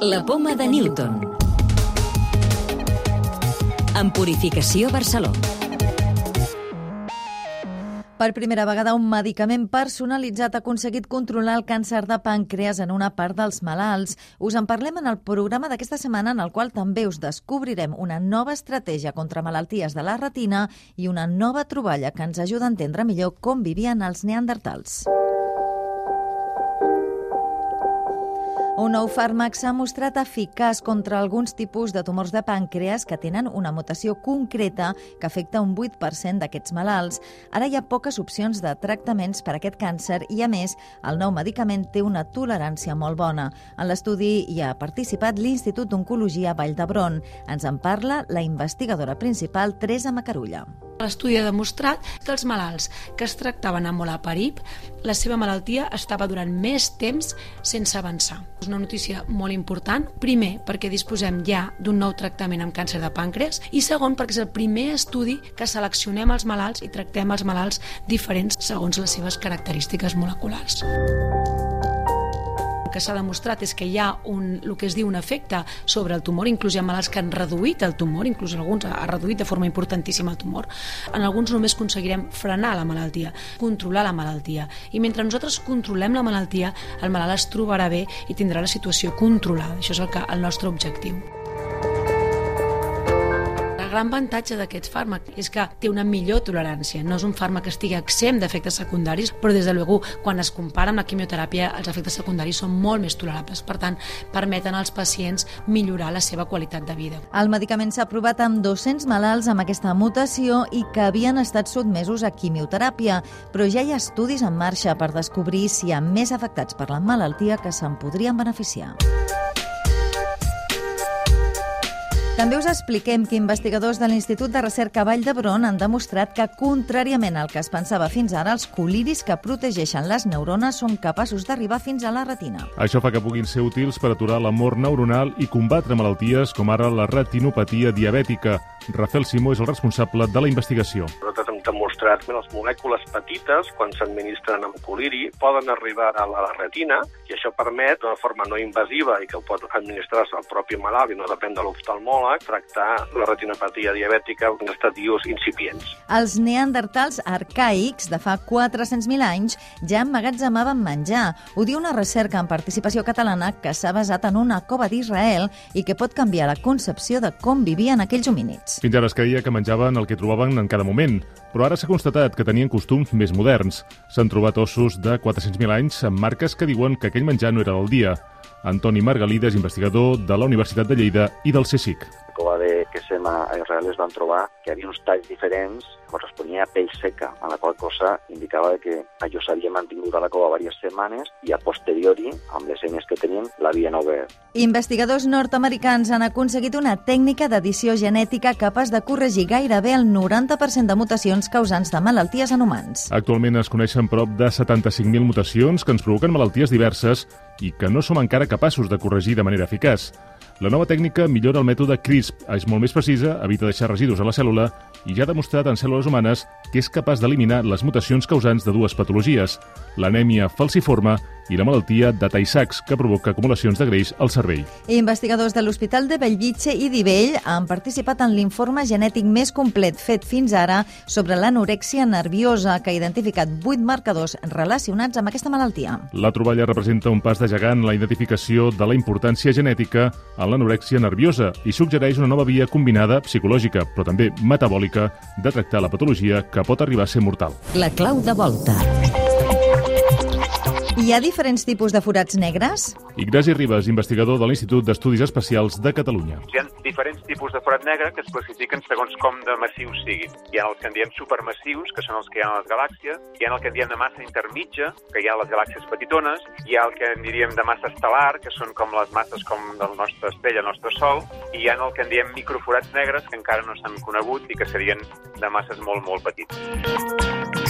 La poma de Newton. En Purificació Barcelona. Per primera vegada, un medicament personalitzat ha aconseguit controlar el càncer de pàncreas en una part dels malalts. Us en parlem en el programa d'aquesta setmana, en el qual també us descobrirem una nova estratègia contra malalties de la retina i una nova troballa que ens ajuda a entendre millor com vivien els neandertals. Un nou fàrmac s'ha mostrat eficaç contra alguns tipus de tumors de pàncreas que tenen una mutació concreta que afecta un 8% d'aquests malalts. Ara hi ha poques opcions de tractaments per a aquest càncer i, a més, el nou medicament té una tolerància molt bona. En l'estudi hi ha participat l'Institut d'Oncologia Vall d'Hebron. Ens en parla la investigadora principal, Teresa Macarulla. L'estudi ha demostrat que els malalts que es tractaven amb olaparib, la seva malaltia estava durant més temps sense avançar. És una notícia molt important. Primer, perquè disposem ja d'un nou tractament amb càncer de pàncreas i segon, perquè és el primer estudi que seleccionem els malalts i tractem els malalts diferents segons les seves característiques moleculars que s'ha demostrat és que hi ha un, el que es diu un efecte sobre el tumor, inclús hi ha malalts que han reduït el tumor, inclús alguns ha reduït de forma importantíssima el tumor. En alguns només aconseguirem frenar la malaltia, controlar la malaltia. I mentre nosaltres controlem la malaltia, el malalt es trobarà bé i tindrà la situació controlada. Això és el, que, el nostre objectiu gran avantatge d'aquest fàrmac és que té una millor tolerància. No és un fàrmac que estigui exempt d'efectes secundaris, però des de luego, quan es compara amb la quimioteràpia, els efectes secundaris són molt més tolerables. Per tant, permeten als pacients millorar la seva qualitat de vida. El medicament s'ha aprovat amb 200 malalts amb aquesta mutació i que havien estat sotmesos a quimioteràpia, però ja hi ha estudis en marxa per descobrir si hi ha més afectats per la malaltia que se'n podrien beneficiar. També us expliquem que investigadors de l'Institut de Recerca Vall d'Hebron han demostrat que, contràriament al que es pensava fins ara, els coliris que protegeixen les neurones són capaços d'arribar fins a la retina. Això fa que puguin ser útils per aturar la mort neuronal i combatre malalties com ara la retinopatia diabètica. Rafael Simó és el responsable de la investigació. Nosaltres hem demostrat que les molècules petites, quan s'administren amb coliri, poden arribar a la retina i això permet, d'una forma no invasiva i que ho pot administrar-se el propi malalt i no depèn de l'oftalmòleg, tractar la retinopatia diabètica en estadios incipients. Els neandertals arcaics de fa 400.000 anys ja emmagatzemaven menjar. Ho diu una recerca en participació catalana que s'ha basat en una cova d'Israel i que pot canviar la concepció de com vivien aquells homínids. Fins ara es creia que menjaven el que trobaven en cada moment, però ara s'ha constatat que tenien costums més moderns. S'han trobat ossos de 400.000 anys amb marques que diuen que aquell menjar no era del dia. Antoni Margalides, investigador de la Universitat de Lleida i del CSIC. La de Quesema a Israel es van trobar que hi havia uns talls diferents corresponia a pell seca, a la qual cosa indicava que allò s'havia mantingut a la cova diverses setmanes i a posteriori, amb les eines que tenien, l'havien obert. Investigadors nord-americans han aconseguit una tècnica d'edició genètica capaç de corregir gairebé el 90% de mutacions causants de malalties en humans. Actualment es coneixen prop de 75.000 mutacions que ens provoquen malalties diverses i que no som encara capaços de corregir de manera eficaç. La nova tècnica millora el mètode CRISP, és molt més precisa, evita deixar residus a la cèl·lula i ja ha demostrat en cèl·lules humanes que és capaç d'eliminar les mutacions causants de dues patologies, l'anèmia falciforme i la malaltia de Tay-Sachs, que provoca acumulacions de greix al cervell. Investigadors de l'Hospital de Bellvitge i d'Ivell han participat en l'informe genètic més complet fet fins ara sobre l'anorèxia nerviosa, que ha identificat vuit marcadors relacionats amb aquesta malaltia. La troballa representa un pas de gegant en la identificació de la importància genètica en l'anorèxia nerviosa i suggereix una nova via combinada psicològica, però també metabòlica, de tractar la patologia que pot arribar a ser mortal. La clau de volta. Hi ha diferents tipus de forats negres? Ignasi Ribas, investigador de l'Institut d'Estudis Especials de Catalunya. Hi ha diferents tipus de forat negre que es classifiquen segons com de massius siguin. Hi ha els que en diem supermassius, que són els que hi ha a les galàxies, hi ha el que en diem de massa intermitja, que hi ha a les galàxies petitones, hi ha el que en diríem de massa estel·lar, que són com les masses com del nostre estrella, el nostre Sol, i hi ha el que en diem microforats negres, que encara no s'han conegut i que serien de masses molt, molt petites.